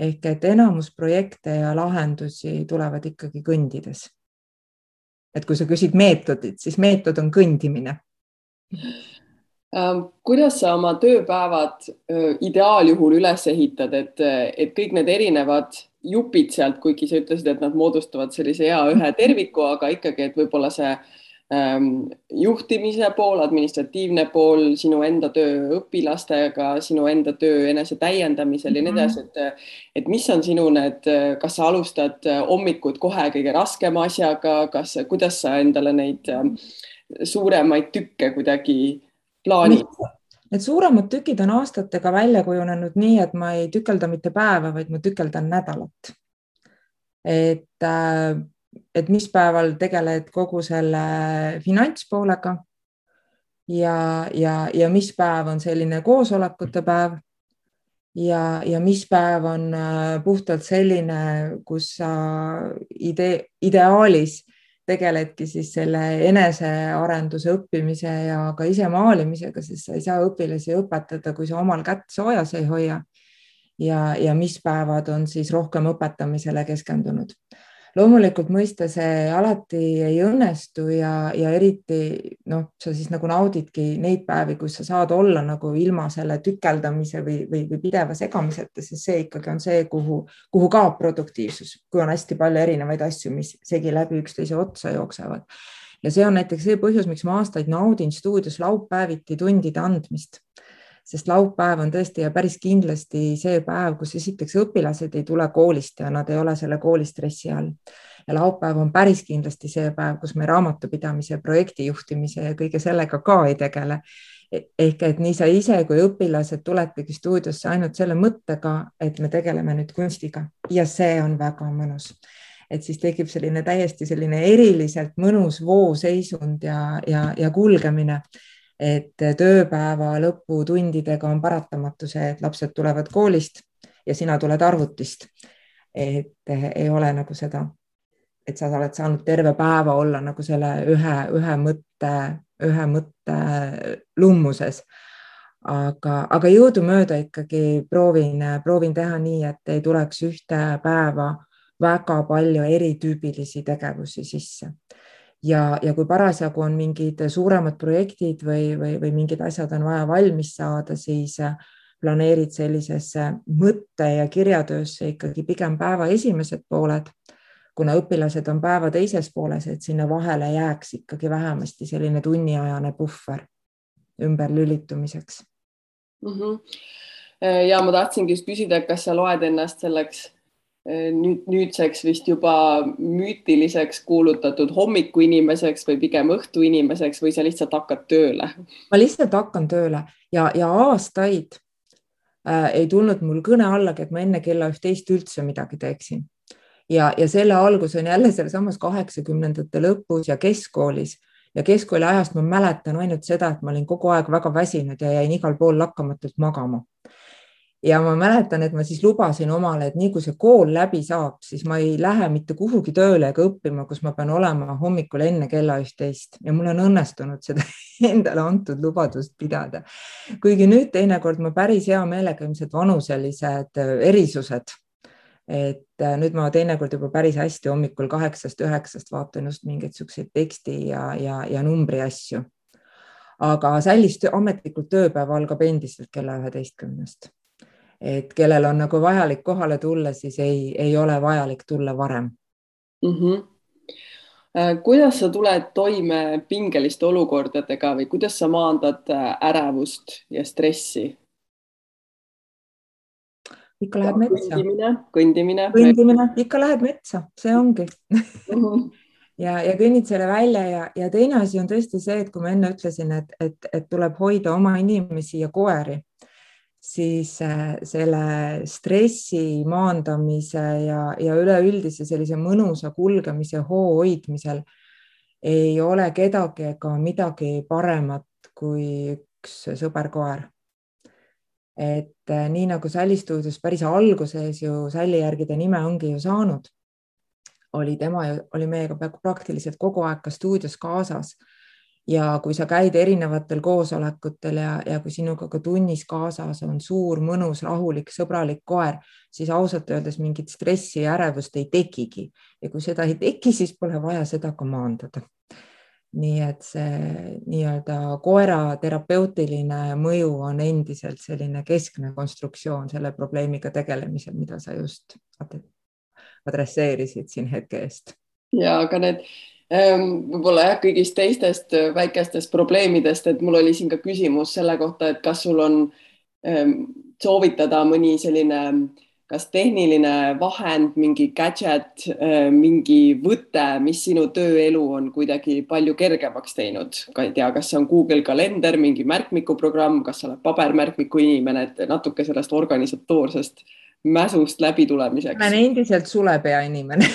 ehk et enamus projekte ja lahendusi tulevad ikkagi kõndides. et kui sa küsid meetodit, siis meetod on kõndimine kuidas sa oma tööpäevad ideaaljuhul üles ehitad, et, et kõik need erinevad jupid sealt, kuigi sa ütlesid, et nad moodustavad sellise hea ühe terviku, aga ikkagi, et võib-olla see ähm, juhtimise pool, administratiivne pool, sinu enda töö õpilastega, sinu enda töö enese täiendamisel ja nii mhm. edasi, et, et mis on sinu need, kas sa alustad hommikut kohe kõige raskema asjaga, kas, kuidas sa endale neid ähm, suuremaid tükke kuidagi plaanid? Need suuremad tükid on aastatega välja kujunenud nii, et ma ei tükelda mitte päeva, vaid ma tükeldan nädalat. et äh, et mis päeval tegeled kogu selle finantspoolega ja, ja, ja mis päev on selline koosolekute päev ja, ja mis päev on äh, puhtalt selline, kus sa idee, ideaalis tegeledki siis selle enesearenduse õppimise ja ka ise maalimisega, sest sa ei saa õpilasi õpetada, kui sa omal kätt soojas ei hoia. ja, ja mis päevad on siis rohkem õpetamisele keskendunud loomulikult mõista see alati ei õnnestu ja, ja eriti noh, sa siis nagu naudidki neid päevi, kus sa saad olla nagu ilma selle tükeldamise või, või, või pideva segamiseta, sest see ikkagi on see, kuhu, kuhu kaob produktiivsus, kui on hästi palju erinevaid asju, mis segi läbi üksteise otsa jooksevad. ja see on näiteks see põhjus, miks ma aastaid naudin stuudios laupäeviti tundide andmist sest laupäev on tõesti ja päris kindlasti see päev, kus esiteks õpilased ei tule koolist ja nad ei ole selle kooli stressi all. ja laupäev on päris kindlasti see päev, kus me raamatupidamise, projektijuhtimise ja kõige sellega ka ei tegele ehk et nii sa ise kui õpilased tuletegi stuudiosse ainult selle mõttega, et me tegeleme nüüd kunstiga ja see on väga mõnus. et siis tekib selline täiesti selline eriliselt mõnus vooseisund ja, ja, ja kulgemine. Et tööpäeva lõputundidega on paratamatu see, et lapsed tulevad koolist ja sina tuled arvutist. et ei ole nagu seda, et sa oled saanud terve päeva olla nagu selle ühe, ühe mõtte ühe mõtte lummuses. aga, aga jõudumööda ikkagi proovin, proovin teha nii, et ei tuleks ühte päeva väga palju eritüübilisi tegevusi sisse ja, ja kui parasjagu on mingid suuremad projektid või, või, või mingid asjad on vaja valmis saada, siis planeerid sellisesse mõtte ja kirjatöösse ikkagi pigem päeva esimesed pooled kuna õpilased on päeva teises pooles, et sinna vahele jääks ikkagi vähemasti selline tunniajane puhver ümberlülitumiseks mm. -hmm. ja ma tahtsingi just küsida, kas sa loed ennast selleks äh, nüüd nüüdseks vist juba müütiliseks kuulutatud hommikuinimeseks või pigem õhtuinimeseks või sa lihtsalt hakkad tööle? ma lihtsalt hakkan tööle ja, ja aastaid äh, ei tulnud mul kõne allagi, et ma enne kella üht-teist üldse midagi teeksin ja, ja selle algus on jälle sealsamas kaheksakümnendate lõpus ja keskkoolis ja keskkooli ajast ma mäletan ainult seda, et ma olin kogu aeg väga väsinud ja jäin igal pool lakkamatult magama. Ja ma mäletan, et ma siis lubasin omale, et nii kui see kool läbi saab, siis ma ei lähe mitte kuhugi tööle ega õppima, kus ma pean olema hommikul enne kella üht-teist ja mul on õnnestunud seda endale antud lubadust pidada. kuigi nüüd teinekord ma päris hea meelega ilmselt vanuselised erisused et äh, nüüd ma teinekord juba päris hästi hommikul kaheksast-üheksast vaatan just mingeid siukseid teksti ja, ja, ja numbri asju. aga sällist ametlikult tööpäev algab endiselt kella üheteistkümnest. Et kellel on nagu vajalik kohale tulla, siis ei, ei ole vajalik tulla varem mm. -hmm kuidas sa tuled toime pingeliste olukordadega või kuidas sa maandad äh, ärevust ja stressi? ikka läheb metsa. kõndimine, kõndimine. kõndimine, ikka läheb metsa, see ongi mhm. ja, ja kõnnid selle välja ja, ja teine asi on tõesti see, et kui ma enne ütlesin, et, et, et tuleb hoida oma inimesi ja koeri, siis äh, selle stressi maandamise ja, ja üleüldise sellise mõnusa kulgemise hoo hoidmisel ei ole kedagi ega midagi paremat kui üks sõber-koer et äh, nii nagu Salli stuudios päris alguses ju Salli järgi ta nime ongi ju saanud, oli tema oli meiega peaaegu praktiliselt kogu aeg ka stuudios kaasas. Ja kui sa käid erinevatel koosolekutel ja, ja kui sinuga ka tunnis kaasas on suur, mõnus, rahulik, sõbralik koer, siis ausalt öeldes mingit stressi ja ärevust ei tekigi ja kui seda ei teki, siis pole vaja seda ka maandada nii et see nii-öelda koera terapeutiline mõju on endiselt selline keskne konstruktsioon selle probleemiga tegelemisel, mida sa just adresseerisid siin hetke eest. ja aga need võib-olla jah, kõigist teistest väikestest probleemidest, et mul oli siin ka küsimus selle kohta, et kas sul on ähm, soovitada mõni selline äh, kas tehniline vahend, mingi gadget, äh, mingi võte, mis sinu tööelu on kuidagi palju kergemaks teinud, ka ei tea, kas see on Google kalender, mingi märkmikuprogramm, kas sa oled pabermärkmiku inimene, et natuke sellest organisatoorsest mäsust läbi tulemiseks. ma olen endiselt sulepea inimene.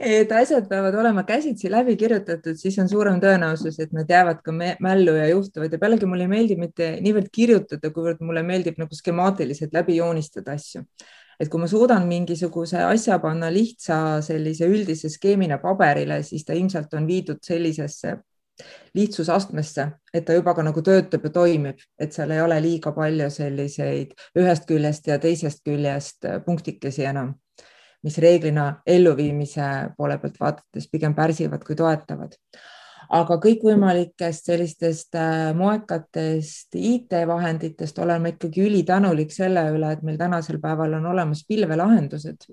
Et asjad peavad olema käsitsi läbi kirjutatud, siis on suurem tõenäosus, et nad jäävad ka mällu ja juhtuvad ja pealegi mulle ei meeldi mitte niivõrd kirjutada, kuivõrd mulle meeldib nagu skemaatiliselt läbi joonistada asju. et kui ma suudan mingisuguse asja panna lihtsa sellise üldise skeemina paberile, siis ta ilmselt on viidud sellisesse lihtsusastmesse, et ta juba ka nagu töötab ja toimib, et seal ei ole liiga palju selliseid ühest küljest ja teisest küljest punktikesi enam mis reeglina elluviimise poole pealt vaadates pigem pärsivad kui toetavad. aga kõikvõimalikest sellistest äh, moekatest IT-vahenditest olen ma ikkagi ülitänulik selle üle, et meil tänasel päeval on olemas pilvelahendused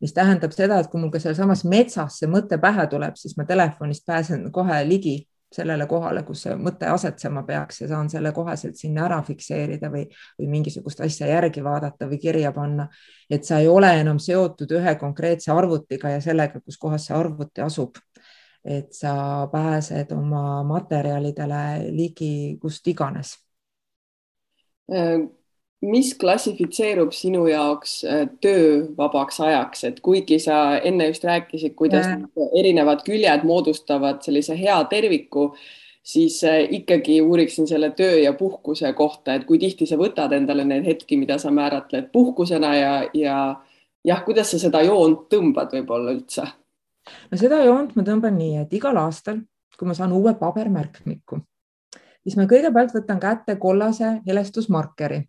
mis tähendab seda, et kui mul ka sealsamas metsas see mõte pähe tuleb, siis ma telefonist pääsen kohe ligi sellele kohale, kus see mõte asetsema peaks ja saan selle koheselt sinna ära fikseerida või, või mingisugust asja järgi vaadata või kirja panna. et sa ei ole enam seotud ühe konkreetse arvutiga ja sellega, kus kohas see arvuti asub. et sa pääsed oma materjalidele ligi kust iganes äh, mis klassifitseerub sinu jaoks äh, töövabaks ajaks, et kuigi sa enne just rääkisid, kuidas ja. erinevad küljed moodustavad sellise hea terviku, siis äh, ikkagi uuriksin selle töö ja puhkuse kohta, et kui tihti sa võtad endale neid hetki, mida sa määratled puhkusena ja, ja jah, kuidas sa seda joont tõmbad võib-olla üldse? no seda joont ma tõmban nii, et igal aastal, kui ma saan uue pabermärkmiku, siis ma kõigepealt võtan kätte kollase helestusmarkeri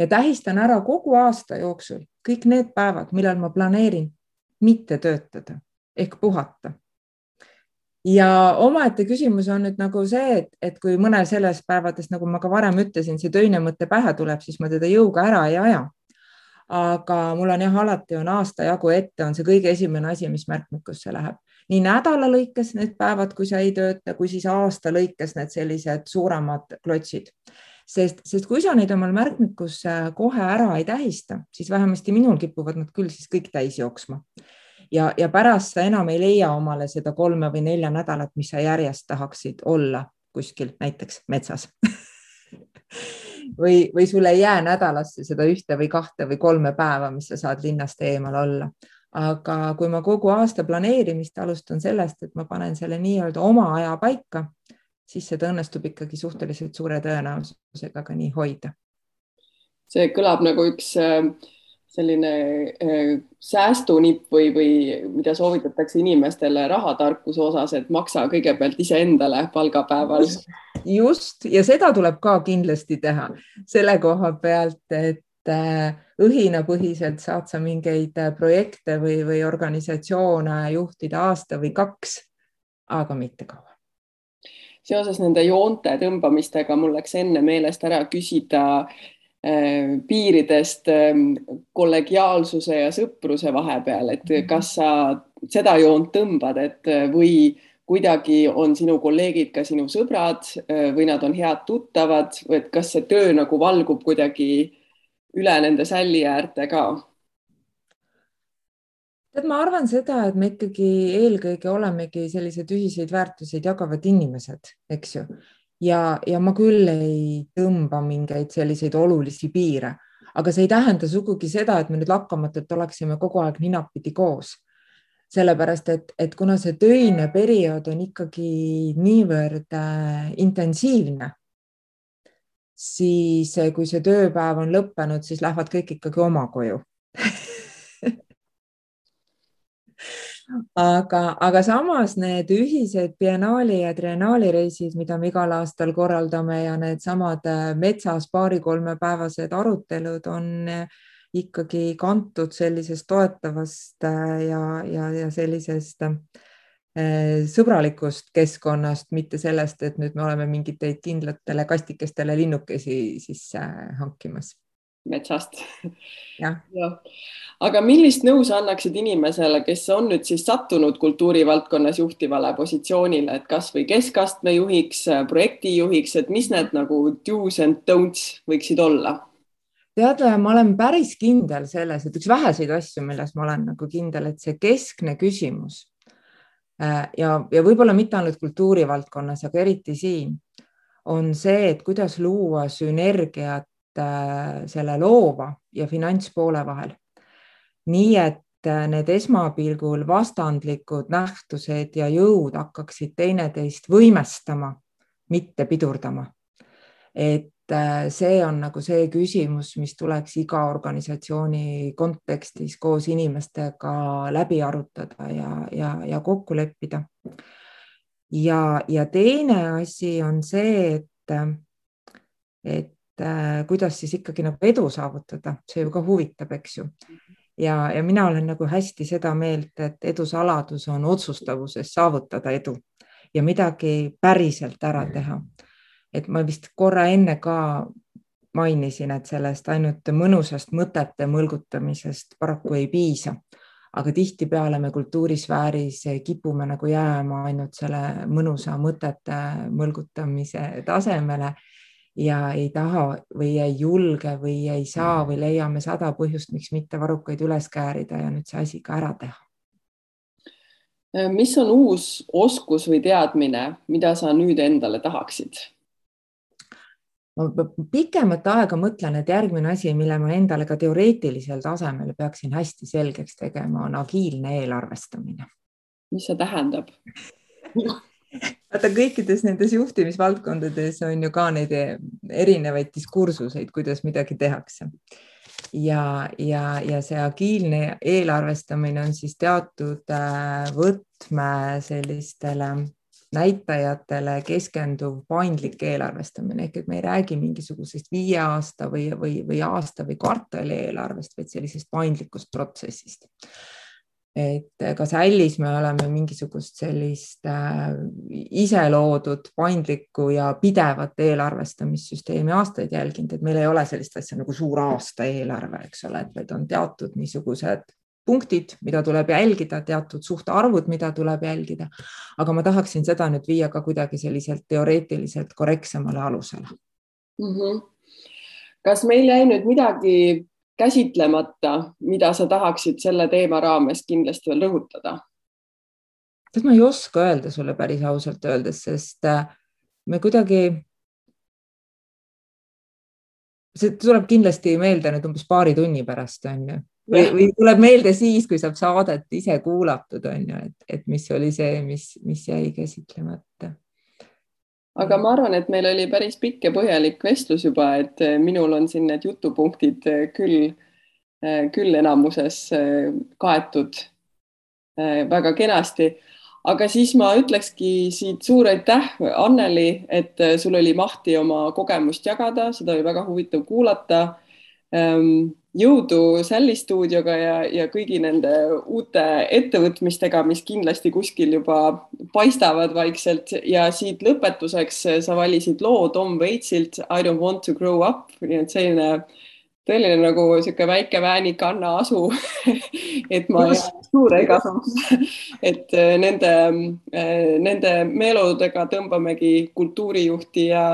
ja tähistan ära kogu aasta jooksul kõik need päevad, millal ma planeerin mitte töötada ehk puhata. ja omaette küsimus on nüüd nagu see, et, et kui mõnel sellest päevadest, nagu ma ka varem ütlesin, see töine mõte pähe tuleb, siis ma teda jõuga ära ei aja. aga mul on jah, alati on aasta jagu ette, on see kõige esimene asi, mis märkmikusse läheb nii nädala lõikes need päevad, kui sa ei tööta, kui siis aasta lõikes need sellised suuremad klotsid sest, sest kui sa neid omal märkmikus kohe ära ei tähista, siis vähemasti minul kipuvad nad küll siis kõik täis jooksma. ja, ja pärast sa enam ei leia omale seda kolme või nelja nädalat, mis sa järjest tahaksid olla kuskil näiteks metsas või, või sul ei jää nädalasse seda ühte või kahte või kolme päeva, mis sa saad linnast eemal olla aga kui ma kogu aasta planeerimist alustan sellest, et ma panen selle nii-öelda oma aja paika, siis seda õnnestub ikkagi suhteliselt suure tõenäosusega ka nii hoida. see kõlab nagu üks äh, selline äh, säästunipp või, või mida soovitatakse inimestele rahatarkuse osas, et maksa kõigepealt iseendale palgapäeval. just ja seda tuleb ka kindlasti teha selle koha pealt, et äh, õhinapõhiselt saad sa mingeid projekte või, või organisatsioone juhtida aasta või kaks, aga mitte kaua seoses nende joonte tõmbamistega mul läks enne meelest ära küsida äh, piiridest äh, kollegiaalsuse ja sõpruse vahepeal, et mhm. kas sa seda joont tõmbad, et äh, või kuidagi on sinu kolleegid ka sinu sõbrad äh, või nad on head tuttavad või et kas see töö nagu valgub kuidagi üle nende sälli äärde ka? Tead, ma arvan seda, et me ikkagi eelkõige olemegi sellised ühiseid väärtuseid jagavad inimesed, eks ju. ja, ja ma küll ei tõmba mingeid selliseid olulisi piire, aga see ei tähenda sugugi seda, et me nüüd lakkamatult oleksime kogu aeg ninapidi koos. sellepärast et, et kuna see töine periood on ikkagi niivõrd äh, intensiivne, siis kui see tööpäev on lõppenud, siis lähevad kõik ikkagi oma koju aga, aga samas need ühised biennaali ja triennaali reisid, mida me igal aastal korraldame ja needsamad äh, metsas paari-kolmepäevased arutelud on äh, ikkagi kantud sellisest toetavast äh, ja, ja, ja sellisest sõbralikust keskkonnast, mitte sellest, et nüüd me oleme mingeid kindlatele kastikestele linnukesi sisse hankimas metsast. aga millist nõu sa annaksid inimesele, kes on nüüd siis sattunud kultuurivaldkonnas juhtivale positsioonile, et kasvõi keskastme juhiks, projektijuhiks, et mis need nagu do's and don'ts võiksid olla? tead, ma olen päris kindel selles, et üks väheseid asju, milles ma olen nagu kindel, et see keskne küsimus äh, ja, ja võib-olla mitte ainult kultuurivaldkonnas, aga eriti siin on see, et kuidas luua sünergiat selle loova ja finantspoole vahel. nii et äh, need esmapilgul vastandlikud nähtused ja jõud hakkaksid teineteist võimestama, mitte pidurdama. et äh, see on nagu see küsimus, mis tuleks iga organisatsiooni kontekstis koos inimestega läbi arutada ja, ja, ja kokku leppida. ja, ja teine asi on see, et, et äh, kuidas siis ikkagi nagu edu saavutada, see ju ka huvitab, eks ju. ja, ja mina olen nagu hästi seda meelt, et edu saladus on otsustavuses saavutada edu ja midagi päriselt ära teha. et ma vist korra enne ka mainisin, et sellest ainult mõnusast mõtete mõlgutamisest paraku ei piisa. aga tihtipeale me kultuurisfääris kipume nagu jääma ainult selle mõnusa mõtete mõlgutamise tasemele ja ei taha või ei julge või ei saa või leiame sada põhjust, miks mitte varrukaid üles käärida ja nüüd see asi ka ära teha. mis on uus oskus või teadmine, mida sa nüüd endale tahaksid? ma pikemat aega mõtlen, et järgmine asi, mille ma endale ka teoreetilisel tasemel peaksin hästi selgeks tegema, on agiilne eelarvestamine. mis see tähendab vaata kõikides nendes juhtimisvaldkondades on ju ka neid erinevaid diskursuseid, kuidas midagi tehakse. ja, ja, ja see agiilne eelarvestamine on siis teatud äh, võtme sellistele näitajatele keskenduv paindlik eelarvestamine ehk et me ei räägi mingisugusest viie aasta või, või, või aasta või kvartali eelarvest, vaid sellisest paindlikust protsessist. Et ka Sällis me oleme mingisugust sellist äh, iseloodud paindlikku ja pidevat eelarvestamissüsteemi aastaid jälginud, et meil ei ole sellist asja nagu suur aasta eelarve, eks ole, et vaid on teatud niisugused punktid, mida tuleb jälgida, teatud suhtarvud, mida tuleb jälgida. aga ma tahaksin seda nüüd viia ka kuidagi selliselt teoreetiliselt korrektsemale alusele mm. -hmm. kas meil jäi nüüd midagi käsitlemata, mida sa tahaksid selle teema raames kindlasti veel rõhutada? tead, ma ei oska öelda sulle päris ausalt öeldes, sest äh, me kuidagi see tuleb kindlasti meelde nüüd umbes paari tunni pärast on ju või, või tuleb meelde siis, kui saab saadet ise kuulatud, on ju, et, et mis oli see, mis, mis jäi käsitlemata. Aga ma arvan, et meil oli päris pikk ja põhjalik vestlus juba, et eh, minul on siin need jutupunktid eh, küll, eh, küll enamuses kaetud väga kenasti. Aga siis ma ütlekski siit suur aitäh, Anneli, et sul oli mahti oma kogemust jagada, seda oli väga huvitav kuulata. Ehm, jõudu Sälli stuudioga ja, ja kõigi nende uute ettevõtmistega, mis kindlasti kuskil juba paistavad vaikselt. Ja siit lõpetuseks sa valisid loo Tom Waitsilt I don't want to grow up, nii et selline tõeline nagu niisugune väike väänik Anna Asu et ma ei jää suure kasuks et äh, nende, äh, nende meeleoludega tõmbamegi kultuurijuhti ja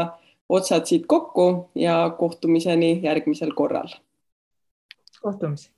otsad siit kokku ja kohtumiseni järgmisel korral. Klusums.